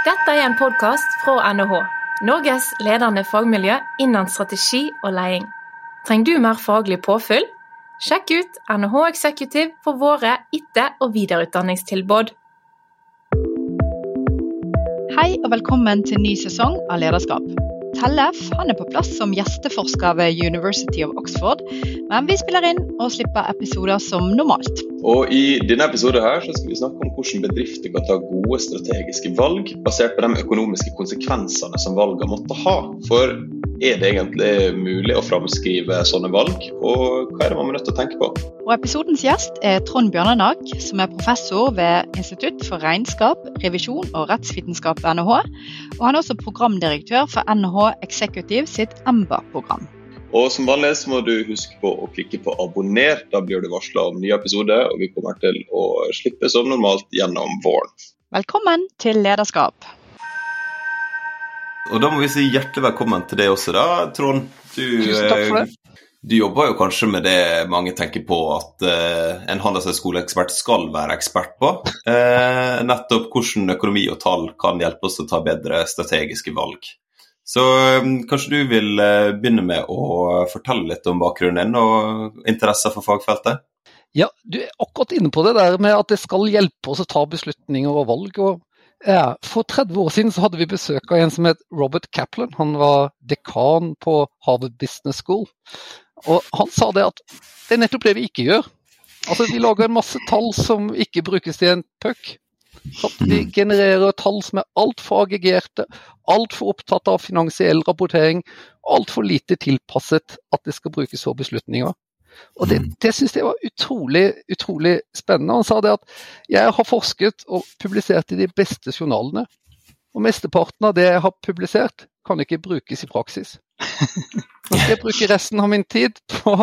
Dette er en podkast fra NHH, Norges ledende fagmiljø innen strategi og leding. Trenger du mer faglig påfyll? Sjekk ut NHH Executive for våre etter- og videreutdanningstilbud. Hei og velkommen til ny sesong av Lederskap. Tellef han er på plass som gjesteforsker ved University of Oxford, men vi spiller inn og slipper episoder som normalt. Og I denne episoden her så skal vi snakke om hvordan bedrifter kan ta gode strategiske valg basert på de økonomiske konsekvensene som valgene måtte ha. For er det egentlig mulig å framskrive sånne valg, og hva er det man er nødt til å tenke på? Og Episodens gjest er Trond Bjørnenag, som er professor ved Institutt for regnskap, revisjon og rettsvitenskap ved NHH. Og han er også programdirektør for NHH Executive sitt EMBA-program. Og Som vanlig så må du huske på å klikke på abonner. Da blir du varsla om nye episoder, og vi kommer til å slippe som normalt gjennom våren. Velkommen til Lederskap. Og da må vi si hjertelig velkommen til deg også, da, Trond. Du, Tusen takk for det. eh, Du jobber jo kanskje med det mange tenker på at uh, en handelshøyskoleekspert skal være ekspert på. Uh, nettopp hvordan økonomi og tall kan hjelpe oss å ta bedre strategiske valg. Så um, kanskje du vil uh, begynne med å fortelle litt om bakgrunnen din og interesser for fagfeltet? Ja, du er akkurat inne på det der med at det skal hjelpe oss å ta beslutninger og valg. og ja, For 30 år siden så hadde vi besøk av en som het Robert Kaplan. Han var dekan på Harvard Business School. Og han sa det at det er nettopp det vi ikke gjør. Altså Vi lager en masse tall som ikke brukes til en puck. Vi genererer tall som er altfor aggregerte, altfor opptatt av finansiell rapportering, altfor lite tilpasset at det skal brukes for beslutninger. Og Det, det syns jeg var utrolig, utrolig spennende. Han sa det at jeg har forsket og publisert i de beste journalene. Og mesteparten av det jeg har publisert, kan ikke brukes i praksis. Nå skal jeg bruke resten av min tid på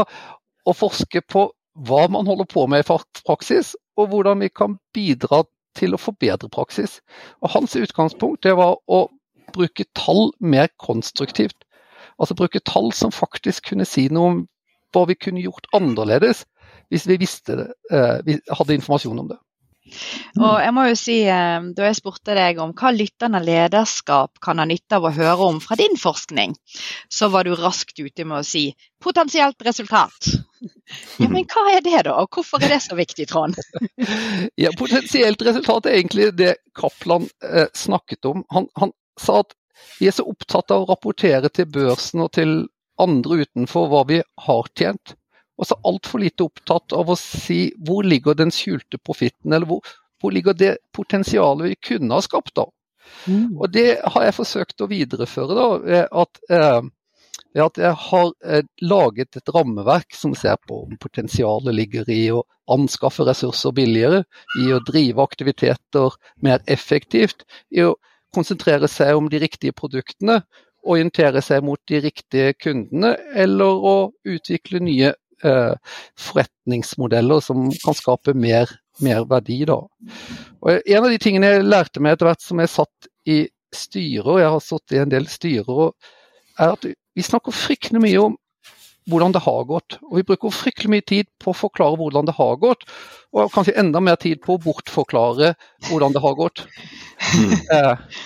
å forske på hva man holder på med i praksis, og hvordan vi kan bidra til å forbedre praksis. Og Hans utgangspunkt det var å bruke tall mer konstruktivt. Altså bruke tall som faktisk kunne si noe om hva vi kunne gjort annerledes hvis vi visste det, eh, vi hadde informasjon om det. Og jeg må jo si, eh, Da jeg spurte deg om hva lyttende lederskap kan ha nytte av å høre om fra din forskning, så var du raskt ute med å si 'potensielt resultat'. Ja, Men hva er det, da? Og hvorfor er det så viktig, Trond? Ja, Potensielt resultat er egentlig det Kaplan eh, snakket om. Han, han sa at vi er så opptatt av å rapportere til børsen og til andre utenfor hva vi har tjent. Og så altfor lite opptatt av å si hvor ligger den skjulte profitten, eller hvor, hvor, ligger det potensialet vi kunne ha skapt. da. Mm. Og Det har jeg forsøkt å videreføre. da, ved at, eh, ved at jeg har eh, laget et rammeverk som ser på om potensialet ligger i å anskaffe ressurser billigere, i å drive aktiviteter mer effektivt, i å konsentrere seg om de riktige produktene, orientere seg mot de riktige kundene, eller å utvikle nye eh, forretningsmodeller som kan skape mer, mer verdi. Da. Og en av de tingene jeg lærte meg etter hvert som jeg satt i styrer, jeg har satt i en del styrer, er at vi snakker fryktelig mye om hvordan det har gått. Og vi bruker fryktelig mye tid på å forklare hvordan det har gått, og kanskje enda mer tid på å bortforklare hvordan det har gått. Mm. Eh,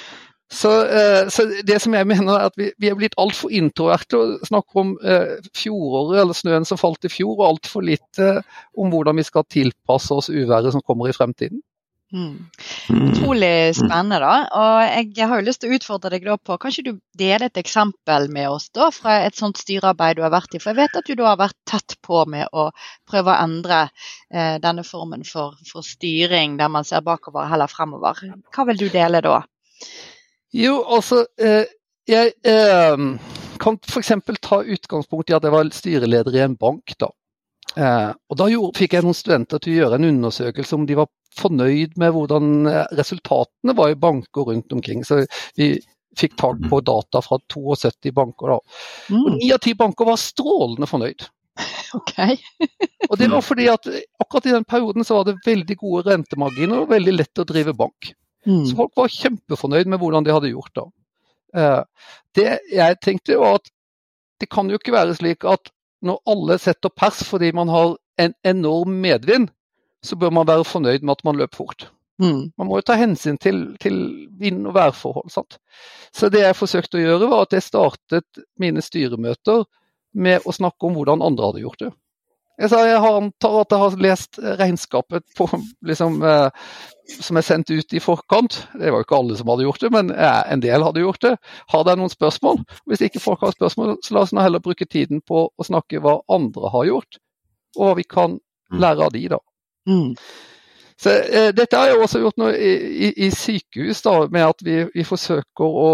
så, eh, så, det som jeg mener er at vi, vi er blitt altfor introverte og snakker om eh, fjoråret eller snøen som falt i fjor, og altfor lite om hvordan vi skal tilpasse oss uværet som kommer i fremtiden. Mm. Utrolig spennende, da. Og jeg har jo lyst til å utfordre deg da på Kanskje du deler et eksempel med oss da fra et sånt styrearbeid du har vært i? For jeg vet at du da har vært tett på med å prøve å endre eh, denne formen for, for, styring, der man ser bakover heller fremover. Hva vil du dele da? Jo, altså eh, Jeg eh, kan f.eks. ta utgangspunkt i at jeg var styreleder i en bank. da. Eh, og Da gjorde, fikk jeg noen studenter til å gjøre en undersøkelse om de var fornøyd med hvordan eh, resultatene var i banker rundt omkring. Så vi fikk tak på data fra 72 banker. da. Mm. Og Ni av ti banker var strålende fornøyd. Ok. og Det var fordi at akkurat i den perioden så var det veldig gode rentemarginer og veldig lett å drive bank. Mm. Så folk var kjempefornøyd med hvordan de hadde gjort det. Uh, det jeg tenkte var at det kan jo ikke være slik at når alle setter pers fordi man har en enorm medvind, så bør man være fornøyd med at man løper fort. Mm. Man må jo ta hensyn til, til vind- og værforhold. Sant? Så det jeg forsøkte å gjøre, var at jeg startet mine styremøter med å snakke om hvordan andre hadde gjort det. Jeg sa jeg antar at jeg har lest regnskapet på, liksom, eh, som er sendt ut i forkant. Det var jo ikke alle som hadde gjort det, men eh, en del hadde gjort det. Har dere noen spørsmål? Hvis ikke folk har spørsmål, så la oss nå heller bruke tiden på å snakke hva andre har gjort, og hva vi kan lære av de, da. Mm. Så eh, Dette har jeg også gjort nå i, i, i sykehus, da, med at vi, vi forsøker å,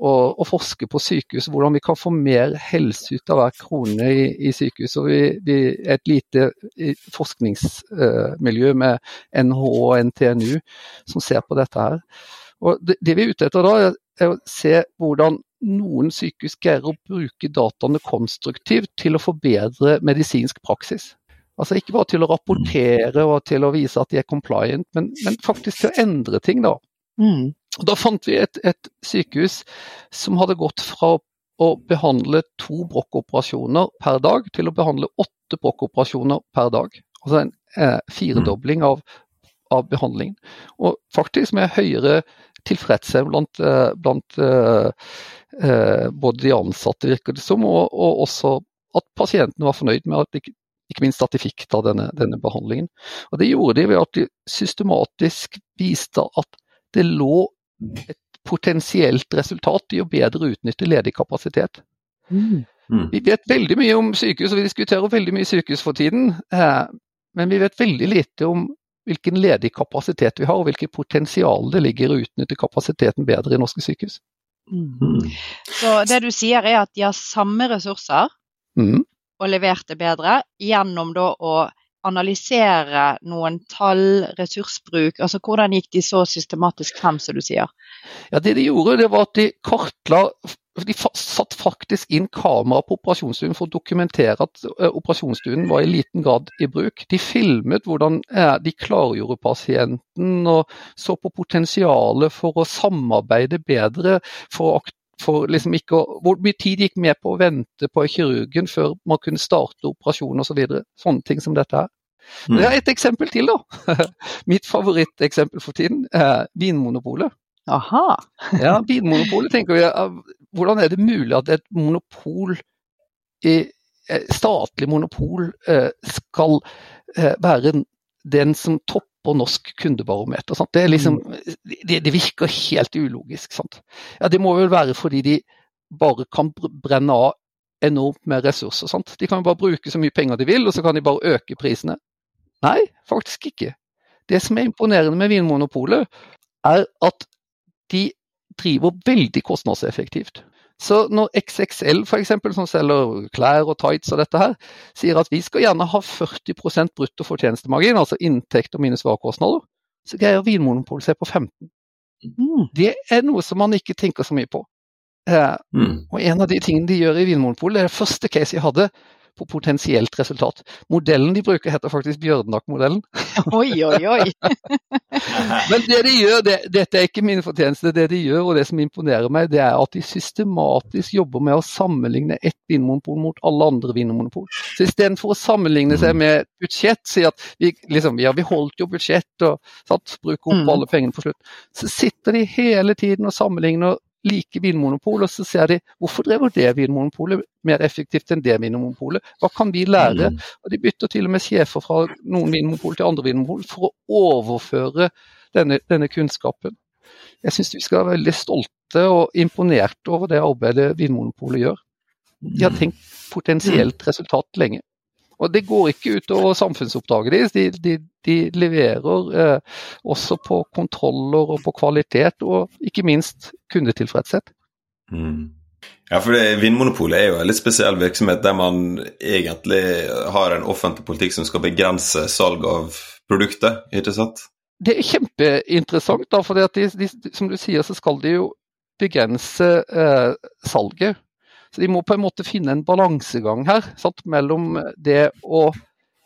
å, å, forske på sykehus, hvordan vi kan få mer helse ut av hver krone i, i sykehus. Og vi, vi er et lite forskningsmiljø med NHO og NTNU som ser på dette her. Og det, det vi er ute etter da, er å se hvordan noen sykehus greier å bruke dataene konstruktivt til å forbedre medisinsk praksis. Altså Ikke bare til å rapportere og til å vise at de er compliant, men, men faktisk til å endre ting. Da Mm. Da fant vi et, et sykehus som hadde gått fra å behandle to brokkoperasjoner per dag til å behandle åtte brokkoperasjoner per dag. Altså en eh, firedobling av, av behandlingen. Og faktisk med høyere tilfredshet blant, eh, eh, eh, både de ansatte, virker det som, og, og også at pasientene var fornøyd med at de, ikke minst at de fikk da denne, denne, behandlingen. Og Det gjorde de ved at de systematisk viste at det lå et potensielt resultat i å bedre utnytte ledig kapasitet. Mm. Vi vet veldig mye om sykehus, og vi diskuterer veldig mye sykehus for tiden. Eh, men vi vet veldig lite om hvilken ledig kapasitet vi har, og hvilket potensial det ligger i å utnytte kapasiteten bedre i norske sykehus. Mm. Så det du sier er at de har samme ressurser mm. og levert det bedre gjennom da å analysere noen tall, ressursbruk, altså hvordan gikk de så systematisk frem, som du sier? Ja, Det de gjorde, det var at de kartla de satt faktisk inn kamera på operasjonsstuen for å dokumentere at operasjonsstuen var i liten grad i bruk. De filmet hvordan de klargjorde pasienten og så på potensialet for å samarbeide bedre. for å for liksom ikke å, Hvor mye tid gikk med på å vente på kirurgen før man kunne starte operasjonen osv. Så Sånne ting som dette her. Mm. Det er et eksempel til, da. Mitt favoritteksempel for tiden er Vinmonopolet. Aha. ja, Vinmonopolet tenker vi, Hvordan er det mulig at et monopol, statlig monopol, skal være den som topper norsk kundebarometer? Sant? Det, liksom, det, det, virker helt ulogisk. Sant? Ja, Det må vel være fordi de bare kan brenne av enormt med ressurser. Sant? De kan jo bare bruke så mye penger de vil, og så kan de bare øke prisene. Nei, faktisk ikke. Det som er imponerende med Vinmonopolet, er at de driver veldig kostnadseffektivt. Så når XXL f.eks., som selger klær og tights og dette her, sier at vi skal gjerne ha 40 brutto fortjenestemargin, altså inntekt og minus varekostnader, så greier Vinmonopolet seg på 15 mm. Det er noe som man ikke tenker så mye på. Eh, mm. Og En av de tingene de gjør i Vinmonopolet, det er det første case jeg hadde på potensielt resultat. Modellen de bruker heter faktisk Bjørnak-modellen. Oi, oi, oi. Men det de gjør, det, dette er ikke min fortjeneste, det de gjør og det som imponerer meg, det er at de systematisk jobber med å sammenligne ett vinmonopol mot alle andre vinmonopol. Så Istedenfor å sammenligne seg med budsjett, si at vi, liksom, ja, vi holdt jo budsjett og satt, bruker opp alle pengene på slutt, så sitter de hele tiden og sammenligner like vinmonopol, og så ser de hvorfor drev det vinmonopolet mer effektivt enn det vinmonopolet. Hva kan vi lære? Mm. Og De bytter til og med sjefer fra noen vinmonopol til andre vinmonopol for å overføre denne, denne kunnskapen. Jeg syns vi skal være veldig stolte og imponerte over det arbeidet Vinmonopolet gjør. De har tenkt potensielt resultat lenge. Og det går ikke utover samfunnsoppdraget deres. De, de, de leverer eh, også på kontroller og på kvalitet, og ikke minst kundetilfredshet. Mm. Ja, for det, Vinmonopolet er jo en litt spesiell virksomhet der man egentlig har en offentlig politikk som skal begrense salg av produkter, ikke sant? Det er kjempeinteressant, da, for de, de, som du sier så skal de jo begrense eh, salget. Så de må på en måte finne en balansegang her sant, mellom det å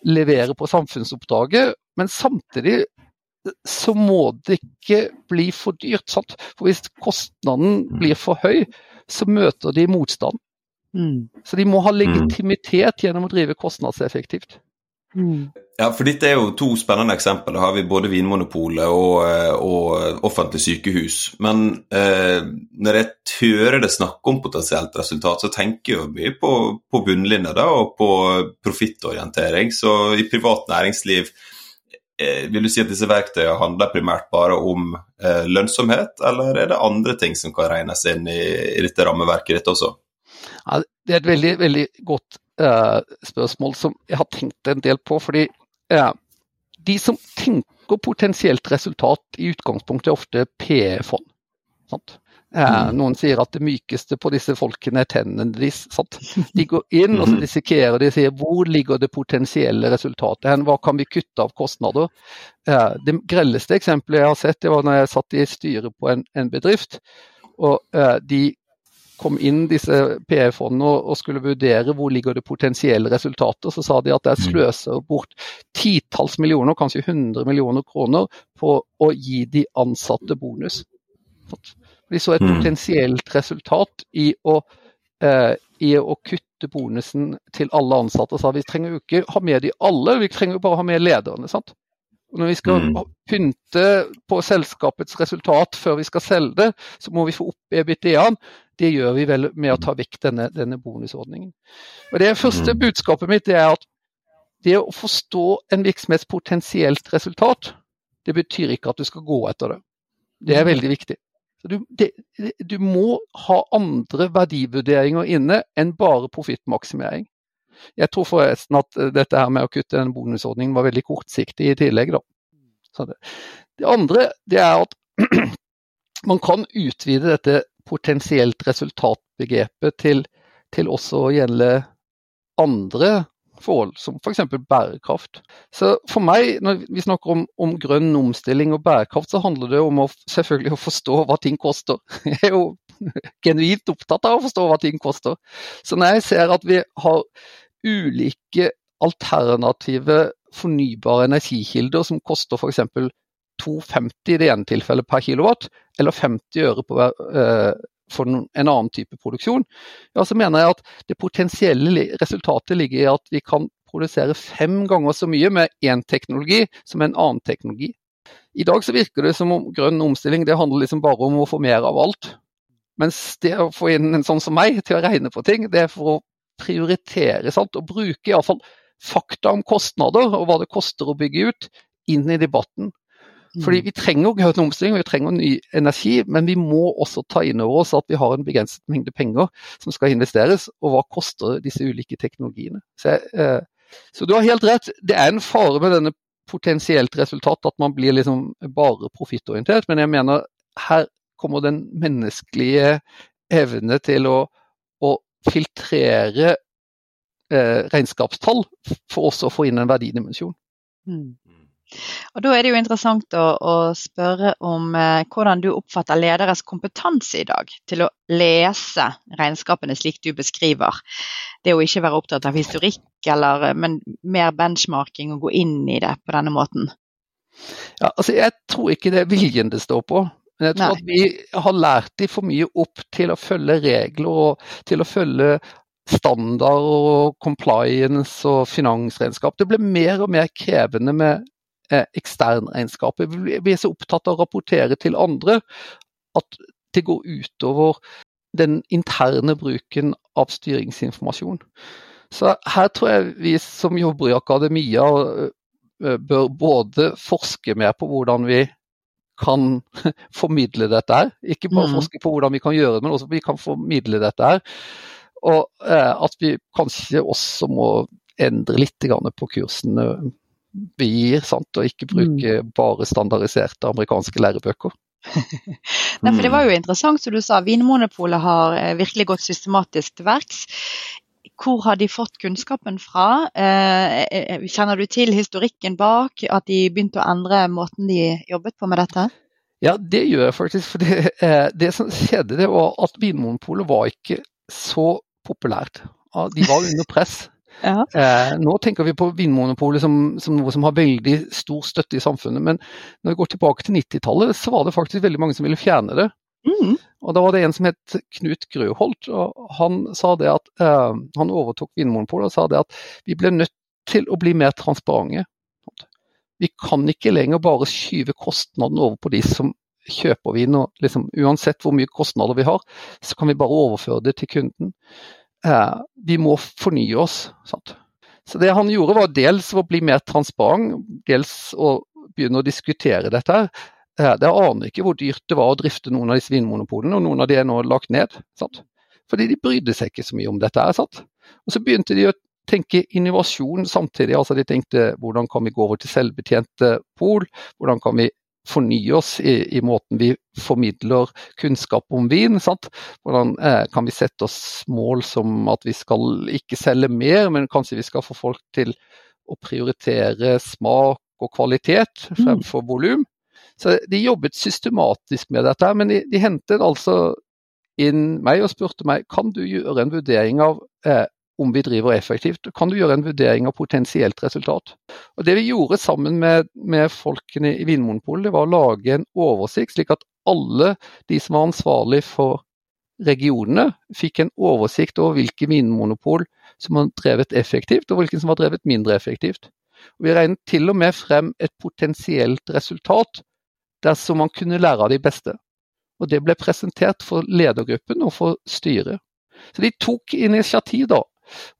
levere på samfunnsoppdraget, men samtidig så må det ikke bli for dyrt. Sant? For hvis kostnaden blir for høy, så møter de motstand. Mm. Så de må ha legitimitet gjennom å drive kostnadseffektivt. Mm. Ja, for dette er jo to spennende eksempler. Da har vi både Vinmonopolet og, eh, og offentlig sykehus. Men eh, når jeg hører det snakke om potensielt resultat, så tenker jeg jo mye på, på bunnlinja da, og på profittorientering. Så i privat næringsliv eh, vil du si at disse verktøyene handler primært bare om eh, lønnsomhet, eller er det andre ting som kan regnes inn i, i dette rammeverket ditt også? Ja, det er et veldig, veldig godt spørsmål som jeg har tenkt en del på. fordi de som tenker potensielt resultat i utgangspunktet, er ofte PE-fond. Uh, noen sier at det mykeste på disse folkene er tennene deres. De går inn og så dissekerer de sier hvor ligger det potensielle resultatet hen, hva kan vi kutte av kostnader. det grelleste eksempelet jeg har sett, det var når jeg satt i styret på en, en bedrift. og De kom inn disse PE-fondene og skulle vurdere hvor ligger det potensielle resultater, så sa de at det mm. sløser bort titalls millioner, kanskje 100 millioner kroner på å gi de ansatte bonus. De så et mm. potensielt resultat i å, eh, i å kutte bonusen til alle ansatte. og sa Vi trenger jo ikke ha med de alle, vi trenger jo bare ha med lederne. sant? Og når vi skal mm. pynte på selskapets resultat før vi skal selge det, så må vi få opp EBIT-en. Det gjør vi vel med å ta vekk denne, denne bonusordningen. Og Det første mm. budskapet mitt er at det å forstå en virksomhets potensielt resultat, det betyr ikke at du skal gå etter det. Det er veldig viktig. Du, det, du må ha andre verdivurderinger inne enn bare profittmaksimering. Jeg tror forresten at eh, dette her med å kutte den bonusordningen var veldig kortsiktig i tillegg. Det. det. andre det er at man kan utvide dette potensielt resultatbegrepet til, til også å gjelde andre forhold, som f.eks. bærekraft. Så for meg, når vi snakker om, om, grønn omstilling og bærekraft, så handler det om å, selvfølgelig å forstå hva ting koster. Jeg er jo genuint opptatt av å forstå hva ting koster. Så når jeg ser at vi har ulike alternative fornybare energikilder som koster f.eks. 2,50 i det ene tilfellet per kilowatt, eller 50 øre på, eh, for en annen type produksjon, ja, så mener jeg at det potensielle resultatet ligger i at vi kan produsere fem ganger så mye med én teknologi som en annen teknologi. I dag så virker det som om grønn omstilling det handler liksom bare om å få mer av alt. Mens det å få inn en sånn som meg til å regne på ting, det er for å prioritere sant? og bruke iallfall fakta om kostnader og hva det koster å bygge ut, inn i debatten. Fordi mm. Vi trenger grønn omstilling, vi trenger ny energi, men vi må også ta inn over oss at vi har en begrenset mengde penger som skal investeres, og hva koster disse ulike teknologiene. Så, eh, så du har helt rett, det er en fare med denne potensielt resultat at man blir liksom bare profittorientert, men jeg mener her kommer den menneskelige evne til å filtrere eh, regnskapstall for også å få inn en verdidimensjon. Mm. Og Da er det jo interessant å, å spørre om eh, hvordan du oppfatter lederes kompetanse i dag til å lese regnskapene slik du beskriver. Det å ikke være opptatt av historikk, eller, eh, men mer benchmarking og gå inn i det på denne måten. Ja, altså Jeg tror ikke det er viljen det står på. Men jeg tror Nei. at vi har lært de for mye opp til å følge regler og til å følge standard og compliance og finansregnskap. Det blir mer og mer krevende med eh, eksternregnskapet. Vi er så opptatt av å rapportere til andre at det går utover den interne bruken av styringsinformasjon. Så her tror jeg vi som jobber i akademia eh, bør både forske mer på hvordan vi kan formidle dette her. Ikke bare mm. forske på hvordan vi kan gjøre det, men også at vi kan formidle dette her. Og eh, at vi kanskje også må endre litt på kursene vi gir, sant? og ikke bruke mm. bare standardiserte amerikanske lærebøker. Nei, for Det var jo interessant som du sa, Vinmonopolet har eh, virkelig gått systematisk til verks. Hvor har de fått kunnskapen fra? Eh, eh, kjenner du til historikken bak at de begynte å endre måten de jobbet på med dette? Ja, det gjør jeg faktisk. For det, eh, det som skjedde, det var at Vinmonopolet var ikke så populært. De var under press. Ja. Eh, nå tenker vi på Vinmonopolet som, som, noe som har veldig stor støtte i samfunnet, men når vi går tilbake til 90-tallet, så var det faktisk veldig mange som ville fjerne det. Mm. Og Da var det en som het Knut Grøholt, og han sa det at eh, han overtok Vinmonopolet og sa det at vi ble nødt til å bli mer transparente. Vi kan ikke lenger bare skyve kostnaden over på de som kjøper vin. og liksom, Uansett hvor mye kostnader vi har, så kan vi bare overføre det til kunden. Eh, vi må fornye oss. Sant? Så Det han gjorde var dels å bli mer transparent, dels å begynne å diskutere dette. her. Eh, det aner ikke hvor dyrt det var å drifte noen av disse vinmonopolene, og noen av de er nå lagt ned. Sant? Fordi de brydde seg ikke så mye om dette. sant? Og Så begynte de å tenke innovasjon samtidig. altså De tenkte hvordan kan vi gå over til selvbetjente pol, hvordan kan vi fornye oss i, i, måten vi formidler kunnskap om vin. Sant? Hvordan eh, kan vi sette oss mål som at vi skal ikke selge mer, men kanskje vi skal få folk til å prioritere smak og kvalitet mm. fremfor volum. Så de jobbet systematisk med dette, men de, de hentet altså inn meg og spurte meg kan du gjøre en vurdering av eh, om vi driver effektivt. Kan du gjøre en vurdering av potensielt resultat? Og Det vi gjorde sammen med, med folkene i Vinmonopolet, var å lage en oversikt, slik at alle de som var ansvarlig for regionene, fikk en oversikt over hvilke vinmonopol som var drevet effektivt, og hvilke som var drevet mindre effektivt. Og vi regnet til og med frem et potensielt resultat dersom man kunne lære av de beste. Og Det ble presentert for ledergruppen og for styret. Så de tok initiativ da,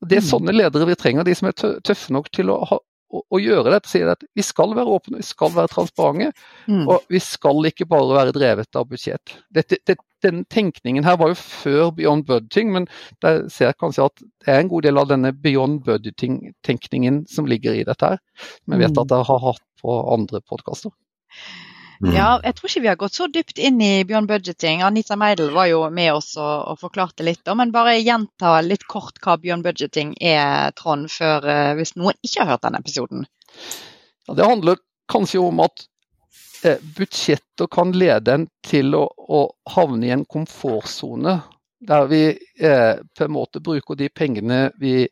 og Det er mm. sånne ledere vi trenger, de som er tøffe nok til å, ha, å, å gjøre dette. Sier at vi skal være åpne, vi skal være transparente, mm. og vi skal ikke bare være drevet av budsjett. Dette, det, den tenkningen her var jo før Beyond Budgeting, men der ser jeg kanskje at det er en god del av denne Beyond Budgeting-tenkningen som ligger i dette her. Som jeg vet at dere har hatt på andre podkaster. Mm. Ja, jeg tror ikke vi har gått så dypt inn i Bjørn Budgeting. Anita Meidel var jo med oss og, og forklarte litt. Men bare gjenta litt kort hva Bjørn Budgeting er, Trond, før, uh, hvis noen ikke har hørt denne episoden. Ja, det handler kanskje om at eh, budsjetter kan lede en til å, å havne i en komfortsone. Der vi eh, på en måte bruker de pengene vi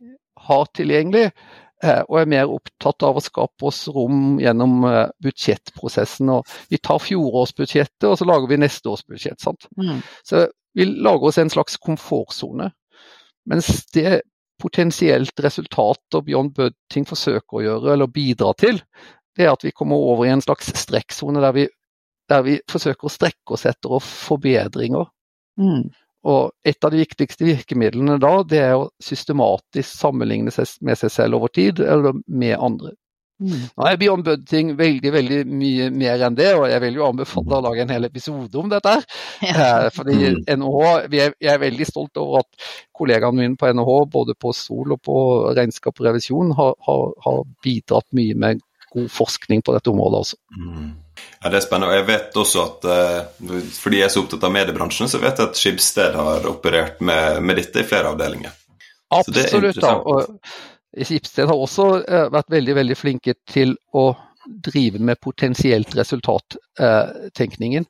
har tilgjengelig, Eh, og er mer opptatt av å skape oss rom gjennom eh, budsjettprosessen. og Vi tar fjorårsbudsjettet og så lager vi neste års budsjett. Mm. Så vi lager oss en slags komfortsone. Mens det potensielt resultatet Bjørn Bødting forsøker å gjøre, eller bidra til, det er at vi kommer over i en slags strekksone der, der, vi forsøker å strekke oss etter forbedringer. Mm. Og et av de viktigste virkemidlene da, det er å systematisk sammenligne seg med seg selv over tid, eller med andre. Mm. Nå er Beyond Budding veldig veldig mye mer enn det, og jeg vil jo anbefale å lage en hel episode om dette. Ja. Eh, fordi NHH, er, Jeg er veldig stolt over at kollegaene mine på NHH, både på Sol og på regnskap og revisjon, har, har, har bidratt mye med god forskning på dette området også. Mm. Ja, Det er spennende. og jeg vet også at uh, Fordi jeg er så opptatt av mediebransjen, så vet jeg at Skibsted har operert med, med dette i flere avdelinger. Absolutt. da, og Skibsted har også uh, vært veldig veldig flinke til å drive med potensielt resultattenkningen.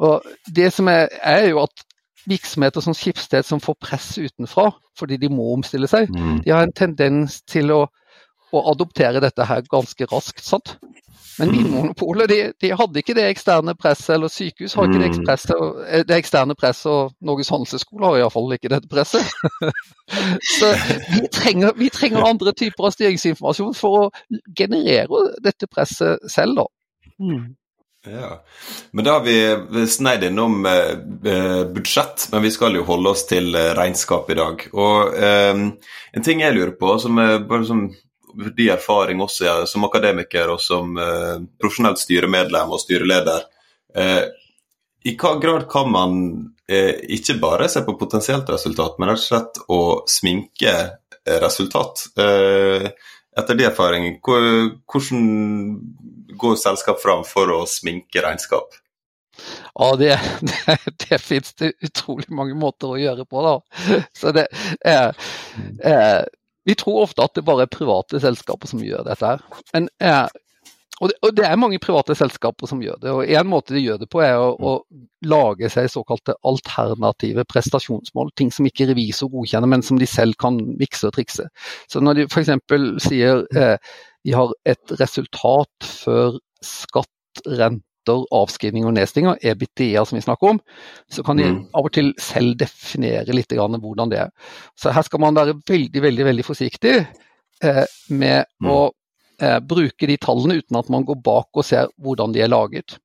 Og Det som er, er jo at virksomheter som Skipsted som får press utenfra fordi de må omstille seg, mm. de har en tendens til å, å adoptere dette her ganske raskt. sant? Men Vinmonopolet de, de, hadde ikke det eksterne presset, eller sykehus har ikke det, mm. eh, det eksterne presset, og Norges handelshøyskole har iallfall ikke dette presset. Så vi trenger, vi trenger, andre typer av styringsinformasjon for å generere dette presset selv, da. Mm. Ja, men Da har vi sneid innom eh, eh, budsjett, men vi skal jo holde oss til eh, regnskap i dag. Og eh, En ting jeg lurer på, som er bare som de erfaring også ja, som akademiker og som eh, profesjonelt styremedlem og styreleder. Eh, I hva grad kan man eh, ikke bare se på potensielt resultat, men rett og slett å sminke eh, resultat? Eh, etter de erfaringene, hvordan går selskap fram for å sminke regnskap? Ja, det, det, det finnes det utrolig mange måter å gjøre på. da. Så det eh, er vi tror ofte at det bare er private selskaper som gjør dette. her. Men, eh, og, det, og, det, er mange private selskaper som gjør det. og En måte de gjør det på, er å, å lage seg såkalte alternative prestasjonsmål. Ting som ikke revisor godkjenner, men som de selv kan mikse og trikse. Så når de f.eks. sier eh, de har et resultat før skatt, rente etter avskrivning og nedstigning, EBITDA som vi snakker om, så kan de mm. av og til selv definere litt hvordan det er. Så her skal man være veldig veldig, veldig forsiktig. eh, med mm. å eh, bruke de tallene uten at man går bak og ser hvordan de er laget.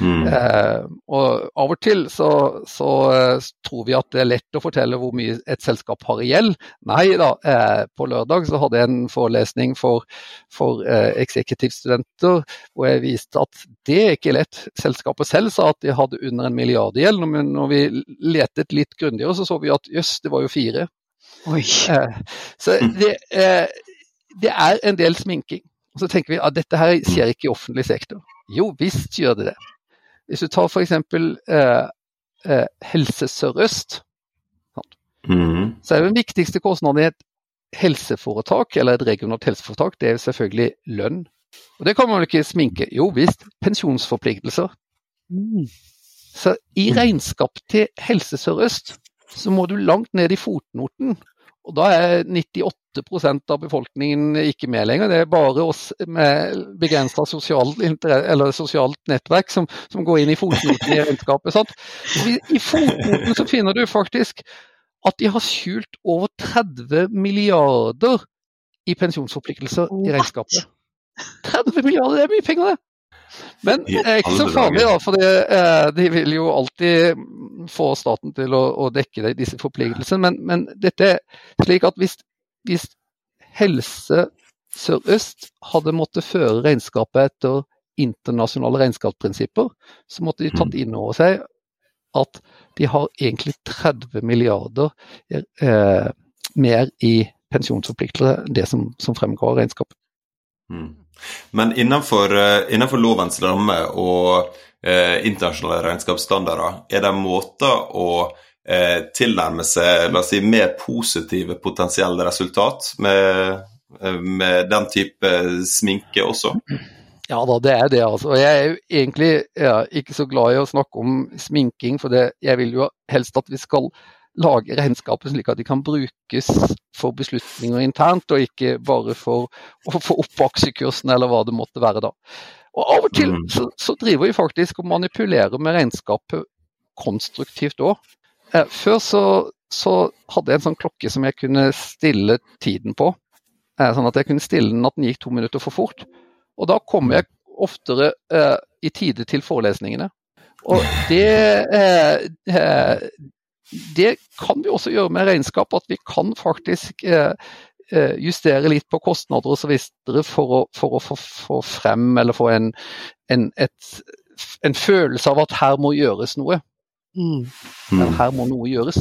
Mm. Eh, og Av og til så, så uh, tror vi at det er lett å fortelle hvor mye et selskap har i gjeld. Nei da, eh, på lørdag så hadde jeg en forelesning for, for eh, eksekutivstudenter hvor jeg viste at det er ikke lett. Selskapet selv sa at de hadde under en milliard i gjeld, men når vi letet litt grundigere så så vi at jøss, det var jo fire. Eh, så det, det er en del sminking. Og så tenker vi at dette her skjer ikke i offentlig sektor. Jo visst gjør det det. Hvis du tar f.eks. Eh, eh, Helse Sør-Øst, mm. så er den viktigste kostnaden i et helseforetak eller et regionalt helseforetak, det er selvfølgelig lønn. Og Det kan man vel ikke sminke. Jo visst, pensjonsforpliktelser. Mm. Så i regnskap til Helse Sør-Øst så må du langt ned i fotnoten og da er 98% av befolkningen ikke med lenger. Det er bare oss med begrensa sosialt, sosialt, nettverk som, som, går inn i fotnoten i regnskapet. Sant? I fotnoten så finner du faktisk at de har skjult over 30 milliarder i pensjonsforpliktelser i regnskapet. 30 milliarder, det er mye penger, det! Men det er ikke så farlig, da, for eh, de vil jo alltid få staten til å, å dekke disse forpliktelsene. Men, men, dette er slik at hvis, hvis Helse Sør-Øst hadde måttet føre regnskapet etter internasjonale regnskapsprinsipper, så måtte de tatt mm. inn over seg at de har egentlig 30 milliarder eh, mer i pensjonsforpliktelser enn det som, som fremgår av regnskapet. Mm. Men innenfor, eh, innenfor lovens ramme og eh, internasjonale regnskapsstandarder, er det måter å eh, tilnærme seg la oss si, mer positive potensielle resultat med, eh, med den type sminke også? Ja da, det er det. altså. Jeg er egentlig ja, ikke så glad i å snakke om sminking, for det, jeg vil jo helst at vi skal lage regnskapet slik at de kan brukes for beslutninger internt, og ikke bare for å få opp aksjekursen eller hva det måtte være da. Og Av og til mm. så, så driver vi faktisk og manipulerer med regnskapet konstruktivt òg. Eh, før så, så, hadde jeg en sånn klokke som jeg kunne stille tiden på. Eh, sånn at jeg kunne stille den at den gikk to minutter for fort. Og da kom jeg oftere eh, i tide til forelesningene. Og det, eh, eh det kan vi også gjøre med regnskap, at vi kan faktisk eh, eh, justere litt på kostnader osv. For, å, for å få, få, frem eller få en, en, et, en, følelse av at her må gjøres noe. Mm. Men her må noe gjøres.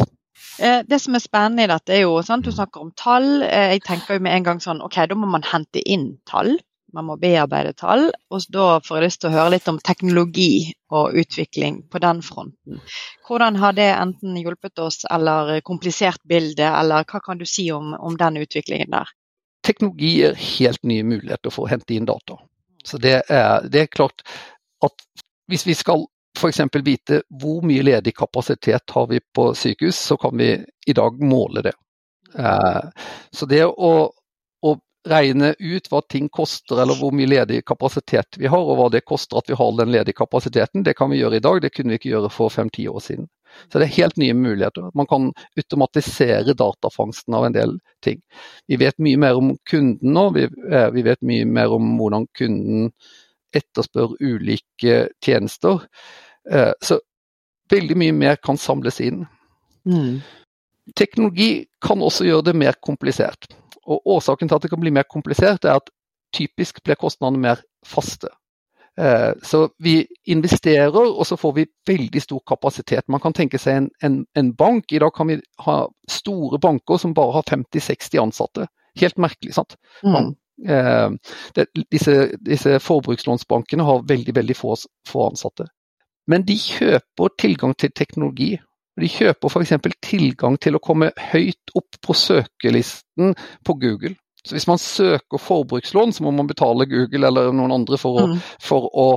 Eh, det som er spennende i dette, er jo sant, du snakker om tall. Jeg tenker jo med en gang sånn OK, da må man hente inn tall man må bearbeide tall. Og da får jeg lyst til å høre litt om teknologi og utvikling på den fronten. Hvordan har det enten hjulpet oss eller komplisert bildet, eller hva kan du si om, om den utviklingen der? Teknologi er helt nye muligheter for å hente inn data. Så det er, det er klart at hvis vi skal f.eks. vite hvor mye ledig kapasitet har vi på sykehus, så kan vi i dag måle det. Eh, så det å regne ut hva ting koster, eller hvor mye ledig kapasitet vi har, og hva det koster at vi har den ledige kapasiteten. Det kan vi gjøre i dag, det kunne vi ikke gjøre for fem-ti år siden. Så det er helt nye muligheter. Man kan automatisere datafangsten av en del ting. Vi vet mye mer om kunden nå, vi, eh, vi vet mye mer om hvordan kunden etterspør ulike tjenester. Eh, så veldig mye mer kan samles inn. Mm. Teknologi kan også gjøre det mer komplisert. Og Årsaken til at det kan bli mer komplisert, er at typisk blir kostnadene mer faste. Eh, så vi investerer, og så får vi veldig stor kapasitet. Man kan tenke seg en, en, en bank. I dag kan vi ha store banker som bare har 50-60 ansatte. Helt merkelig, sant. Mm. Eh, det, disse, disse, forbrukslånsbankene har veldig, veldig få, få ansatte. Men de kjøper tilgang til teknologi de kjøper f.eks. tilgang til å komme høyt opp på søkelisten på Google. Så Hvis man søker forbrukslån, så må man betale Google eller noen andre for å, mm. for å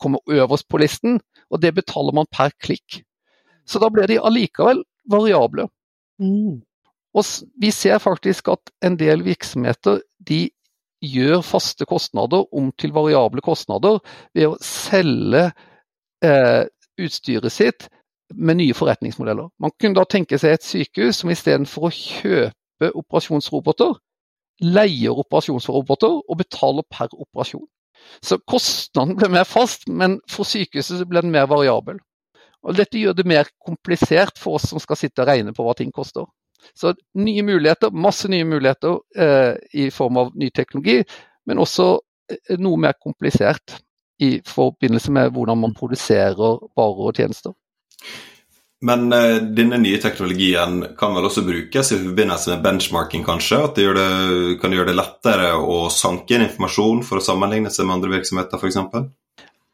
komme øverst på listen, og det betaler man per klikk. Så da blir de allikevel variable. Mm. Og vi ser faktisk at en del virksomheter de gjør faste kostnader om til variable kostnader ved å selge eh, utstyret sitt med nye forretningsmodeller. Man kunne da tenke seg et sykehus som istedenfor å kjøpe operasjonsroboter, leier operasjonsroboter og betaler per operasjon. Så kostnaden ble mer fast, men for sykehuset ble den mer variabel. Og Dette gjør det mer komplisert for oss som skal sitte og regne på hva ting koster. Så nye muligheter, masse nye muligheter eh, i form av ny teknologi, men også eh, noe mer komplisert i forbindelse med hvordan man produserer varer og tjenester. Men uh, denne nye teknologien kan vel også brukes i forbindelse med benchmarking, kanskje? At det, det kan gjøre det lettere å sanke inn informasjon for å sammenligne seg med andre virksomheter, f.eks.?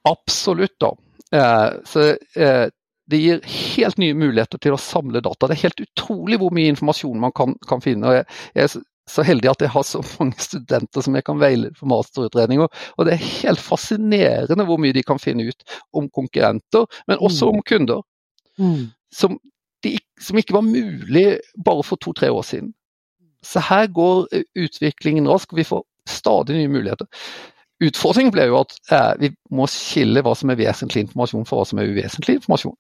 Absolutt, da. Eh, så, eh, det gir helt nye muligheter til å samle data. Det er helt utrolig hvor mye informasjon man kan, kan finne. jeg, jeg er så heldig at jeg har så mange studenter som jeg kan veilede for masterutredninger. Og det er helt fascinerende hvor mye de kan finne ut om konkurrenter, men også mm. om kunder. Mm som, de, som ikke var mulig bare for to-tre år siden. Så her går eh, utviklingen raskt, og vi får stadig nye muligheter. Utfordringen ble jo at eh, vi må skille hva som er vesentlig informasjon for hva som er uvesentlig informasjon.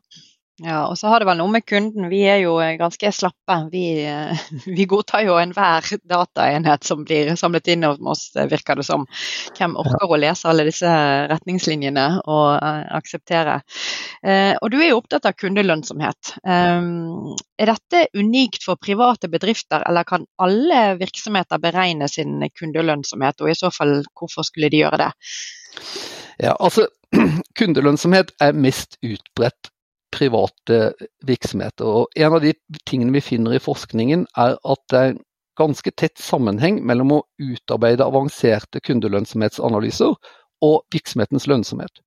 Ja, og så har det vel noe med kunden. Vi er jo eh, ganske slappe. Vi, eh, vi godtar jo enhver dataenhet som blir samlet inn hos oss, virker det som. Hvem orker å lese alle disse retningslinjene og akseptere. Og du er jo opptatt av kundelønnsomhet. Um, er dette unikt for private bedrifter, eller kan alle virksomheter beregne sin kundelønnsomhet, og i så fall hvorfor skulle de gjøre det? Ja, altså Kundelønnsomhet er mest utbredt private virksomheter. Og en av de tingene vi finner i forskningen, er at det er en ganske tett sammenheng mellom å utarbeide avanserte kundelønnsomhetsanalyser og virksomhetens lønnsomhet.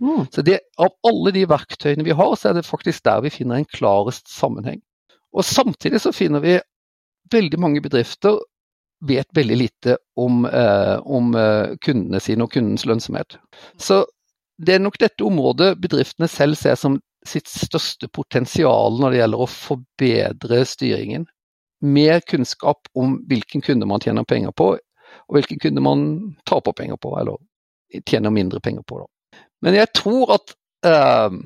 Mm. Så det, Av alle de verktøyene vi har, så er det faktisk der vi finner en klarest sammenheng. Og Samtidig så finner vi veldig mange bedrifter vet veldig lite om, eh, om eh, kundene sine og kundens lønnsomhet. Så det er nok dette området bedriftene selv ser som sitt største potensial når det gjelder å forbedre styringen. Mer kunnskap om hvilken kunde man tjener penger på, og hvilken kunde man taper penger på, eller tjener mindre penger på. Da. Men jeg tror at eh,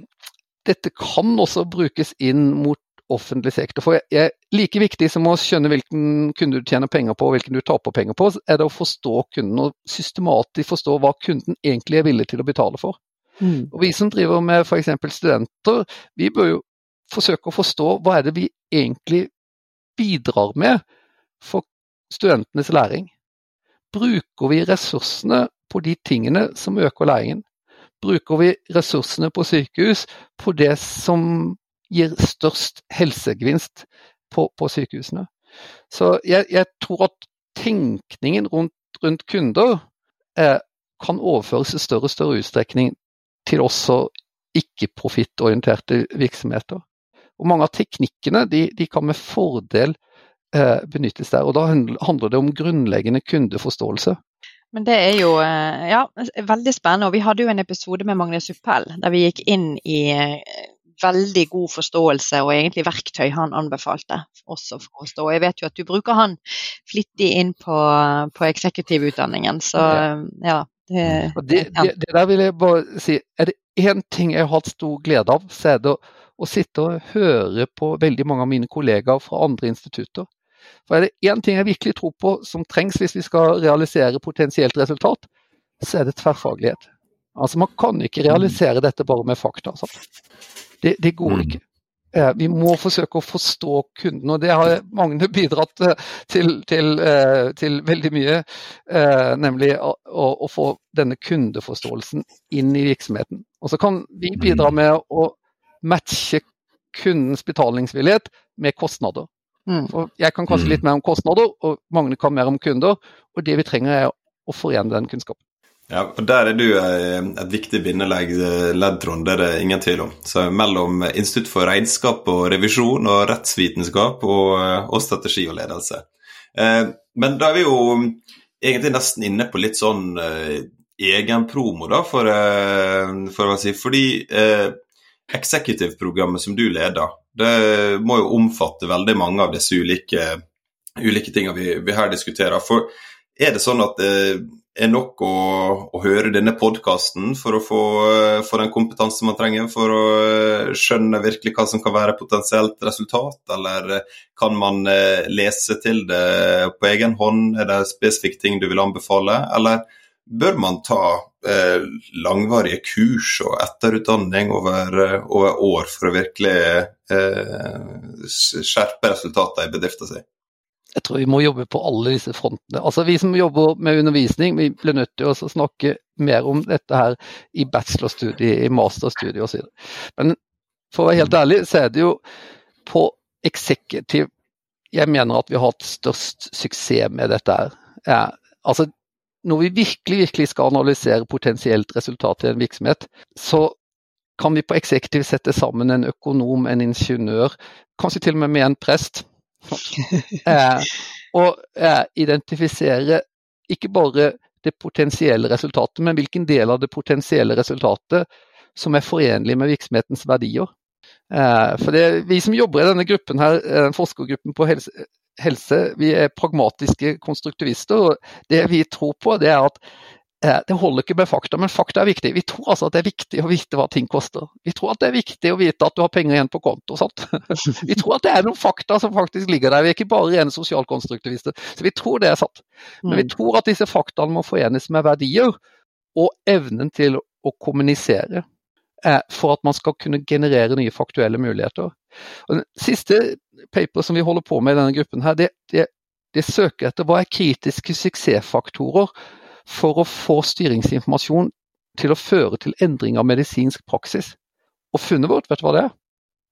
dette kan også brukes inn mot offentlig sektor. For jeg, Like viktig som å skjønne hvilken kunde du tjener penger på og hvilken du taper penger på, er det å forstå kunden og systematisk forstå hva kunden egentlig er villig til å betale for. Mm. Og Vi som driver med f.eks. studenter, vi bør jo forsøke å forstå hva er det vi egentlig bidrar med for studentenes læring. Bruker vi ressursene på de tingene som øker læringen? Bruker vi ressursene på sykehus på det som gir størst helsegevinst på, på sykehusene? Så jeg, jeg, tror at tenkningen rundt, rundt kunder eh, kan overføres i større og større utstrekning til også ikke-profittorienterte virksomheter. Og Mange av teknikkene de, de kan med fordel eh, benyttes der. og Da handler det om grunnleggende kundeforståelse. Men Det er jo eh, ja, veldig spennende. og Vi hadde jo en episode med Magne Uppell der vi gikk inn i eh, veldig god forståelse og egentlig verktøy han anbefalte også for å stå. Jeg vet jo at du bruker han flittig inn på, på eksekutivutdanningen, så ja. Det, det, det, det, der vil jeg bare si, er det én ting jeg har hatt stor glede av, så er det å, å, sitte og høre på veldig mange av mine kollegaer fra andre institutter. For er det én ting jeg virkelig tror på som trengs hvis vi skal realisere potensielt resultat, så er det tverrfaglighet. Altså Man kan ikke realisere dette bare med fakta. Det, det, går mm. ikke. Eh, vi må forsøke å forstå kunden, og det har Magne bidratt eh, til, til, eh, til veldig mye. Nemlig å, å, få denne kundeforståelsen inn i virksomheten. Og så kan vi bidra mm. med å matche kundens betalingsvillighet med kostnader. Mm. For jeg kan kanskje litt mer om kostnader, og Magne kan mer om kunder. Og det vi trenger er å forene den kunnskapen. Ja, og Der er du eh, et viktig bindelegg, eh, Trond, det er det ingen tvil om. Så Mellom Institutt for regnskap og revisjon og rettsvitenskap og, eh, og strategi og ledelse. Men da er vi jo egentlig nesten inne på litt sånn egen promo da, for, for å si. Fordi eh, executive-programmet som du leder, det må jo omfatte veldig mange av disse ulike, ulike tingene vi, vi her diskuterer. For er det sånn at eh, er nok å, å høre denne podkasten for å få, få, den kompetansen man trenger for å skjønne virkelig hva som kan være potensielt resultat, eller kan man lese til det på egen hånd? Er det spesifikke ting du vil anbefale, eller bør man ta eh, langvarige kurs og etterutdanning over, over år for å virkelig eh, skjerpe resultatene i bedriften sin? Jeg tror vi må jobbe på alle disse frontene. Altså Vi som jobber med undervisning, vi blir nødt til å snakke mer om dette her i bachelorstudiet, i masterstudiet osv. Men for å være helt ærlig, så er det jo på executive jeg mener at vi har hatt størst suksess med dette her. Ja, altså når vi virkelig, virkelig skal analysere potensielt resultat i en virksomhet, så kan vi på executive sette sammen en økonom, en ingeniør, kanskje til og med med en prest og eh, identifisere ikke bare det potensielle resultatet, men hvilken del av det potensielle resultatet som er forenlig med virksomhetens verdier. Eh, for det, Vi som jobber i denne gruppen her, den forskergruppen på helse, helse, vi er pragmatiske konstruktivister. og Det vi tror på, det er at Eh, det holder ikke med fakta, men fakta er viktig. Vi tror altså at det er viktig å vite hva ting koster. Vi tror at det er viktig å vite at du har penger igjen på konto. Sant? Vi tror at det er noen fakta som faktisk ligger der. Vi er ikke bare rene sosialkonstruktivister. Så vi tror det er satt. Men vi mm. tror at disse faktaene må forenes med verdier og evnen til å kommunisere eh, for at man skal kunne generere nye faktuelle muligheter. Og den siste paper som vi holder på med i denne gruppen, her, det, det, det søker etter hva er kritiske suksessfaktorer for å få styringsinformasjon til å føre til endring av medisinsk praksis. Og funnet vårt, vet du hva det er?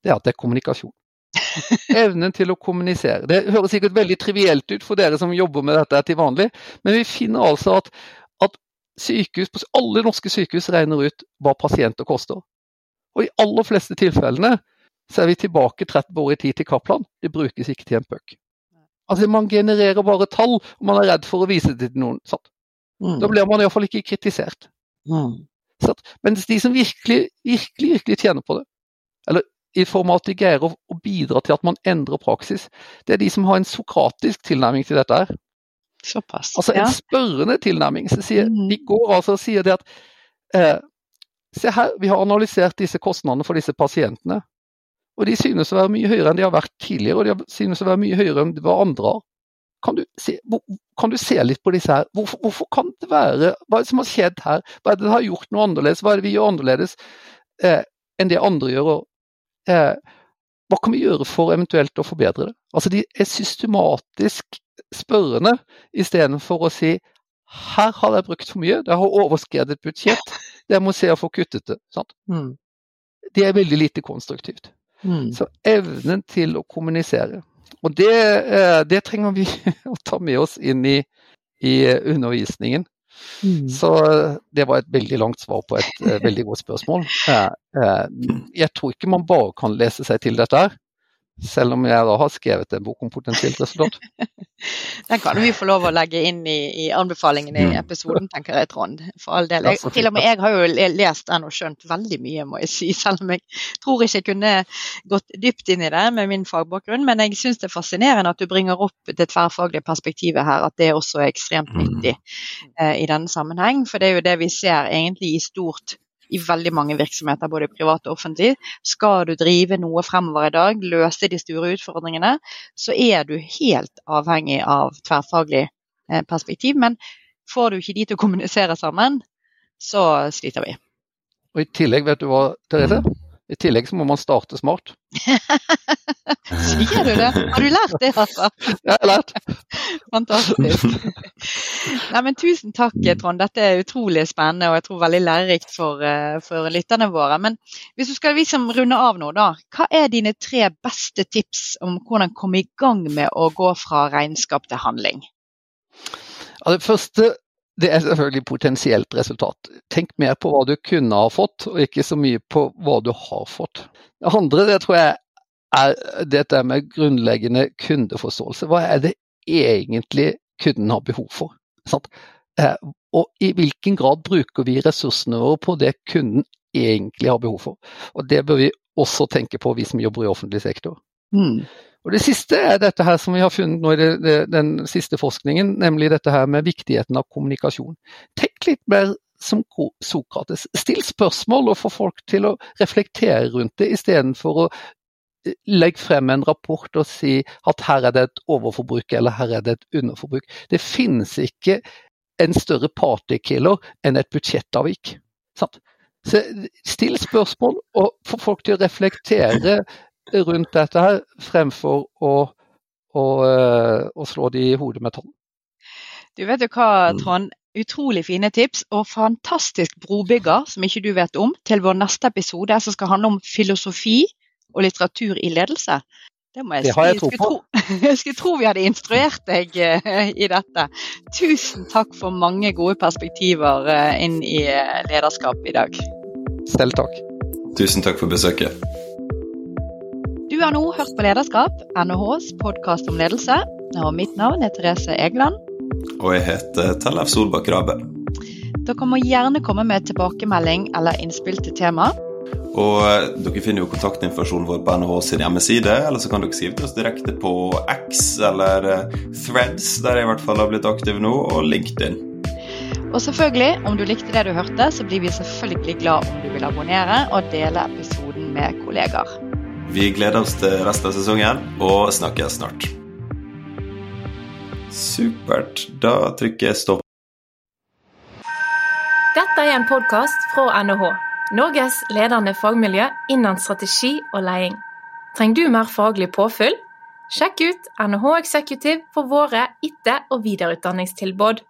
Det er at det er kommunikasjon. Evnen til å kommunisere. Det høres sikkert veldig trivielt ut for dere som jobber med dette til vanlig, men vi finner altså at, at sykehus, alle norske sykehus regner ut hva pasienter koster. Og i aller fleste tilfellene så er vi tilbake 30 år i tid til Kaplan. Det brukes ikke til en puck. Altså Man genererer bare tall, og man er redd for å vise det til noen. Sant? Mm. Da blir man iallfall ikke kritisert. Mm. Så, mens de som virkelig, virkelig, virkelig tjener på det, eller i form av at de greier å, å, bidra til at man endrer praksis, det er de som har en sokratisk tilnærming til dette her. Såpass, altså en ja. spørrende tilnærming. Så sier, mm. De går altså og sier det at eh, Se her, vi har analysert disse kostnadene for disse pasientene. Og de synes å være mye høyere enn de har vært tidligere, og de synes å være mye høyere enn hva andre har. Kan du, se, kan du se litt på disse her? Hvorfor, hvorfor, kan det være Hva er det som har skjedd her? Hva er det som har gjort noe annerledes? Hva er det vi gjør annerledes eh, enn det andre gjør? Og, eh, hva kan vi gjøre for eventuelt å forbedre det? Altså De er systematisk spørrende istedenfor å si her har jeg brukt for mye, det har overskredet budsjett, jeg må se å få kuttet det. Mm. Det er veldig lite konstruktivt. Mm. Så evnen til å kommunisere. Og det, eh, det, trenger vi å ta med oss inn i, i undervisningen. Mm. Så eh, det var et veldig langt svar på et veldig godt spørsmål. Jeg tror ikke man bare kan lese seg til dette. her. Selv om jeg da har skrevet en bok om potensielt resultat. Den kan vi få lov å legge inn i, i anbefalingene i mm. episoden, tenker jeg, Trond. For all del. Jeg, til og med jeg har jo lest den og skjønt veldig mye, må jeg si. Selv om jeg tror ikke jeg kunne gått dypt inn i det med min fagbakgrunn. Men jeg syns det er fascinerende at du bringer opp det tverrfaglige perspektivet her, at det også er ekstremt mm. viktig eh, i denne sammenheng. For det er jo det vi ser egentlig i stort i veldig mange virksomheter, både privat og offentlig. Skal du drive noe fremover i dag, løse de store utfordringene, så er du helt avhengig av tverrfaglig eh, perspektiv. Men får du ikke de til å kommunisere sammen, så sliter vi. Og I tillegg, vet du hva, Therese? I tillegg så må man starte smart. Sier du det? Har du lært det, altså? Ja, jeg har lært. Fantastisk. Nei, men tusen takk, Trond. Dette er utrolig spennende og jeg tror veldig lærerikt for, eh, for lytterne våre. Men hvis du skal liksom runde av nå, da. Hva er dine tre beste tips om hvordan komme i gang med å gå fra regnskap til handling? Ja, det første det er selvfølgelig potensielt resultat. Tenk mer på hva du kunne ha fått, og ikke så mye på hva du har fått. Det andre det tror jeg er dette med grunnleggende kundeforståelse. Hva er det egentlig kunden har behov for? Sant? og i hvilken grad bruker vi ressursene våre på det kunden egentlig har behov for? Og Det bør vi også tenke på, vi som jobber i offentlig sektor. Mm. Og Det siste er dette her som vi har funnet nå i den siste forskningen, nemlig dette her med viktigheten av kommunikasjon. Tenk litt mer som Sokrates. Still spørsmål og få folk til å reflektere rundt det, istedenfor å eh, legge frem en rapport og si at her er det et overforbruk eller her er det et underforbruk. Det finnes ikke en større partykiller enn et budsjettavvik. Sant? Så still spørsmål og få folk til å reflektere rundt dette her, fremfor å, å, eh, å slå de i hodet med tall. Du vet jo hva, mm. Trond. Utrolig fine tips og fantastisk brobygger som ikke du vet om, til vår neste episode som skal handle om filosofi og litteratur i ledelse. Det, må jeg det har jeg tro på. Jeg skulle tro vi hadde instruert deg uh, i dette. Tusen takk for mange gode perspektiver uh, inn i lederskap i dag. Selv takk. Tusen takk for besøket. Du har nå hørt på Lederskap, NHHs podkast om ledelse. Og mitt navn er Therese Egeland. Og jeg heter Tellef Solbakk Rabe. Dere må gjerne komme med tilbakemelding eller innspill til tema. Og eh, dere finner jo kontaktinformasjonen vår på NHH sin hjemmeside, eller så kan dere skrive til oss direkte på X eller eh, Threads, der jeg i hvert fall har blitt aktiv nå, og LinkedIn. Og selvfølgelig, om du likte det du hørte, så blir vi selvfølgelig glad om du vil abonnere og dele episoden med kollegaer. Vi gleder oss til resten av sesongen og snakkes snart. Supert. Da trykker jeg stopp. Dette er en podkast fra NHH, Norges ledende fagmiljø innen strategi og leding. Trenger du mer faglig påfyll? Sjekk ut NHH Executive for våre etter- og videreutdanningstilbud.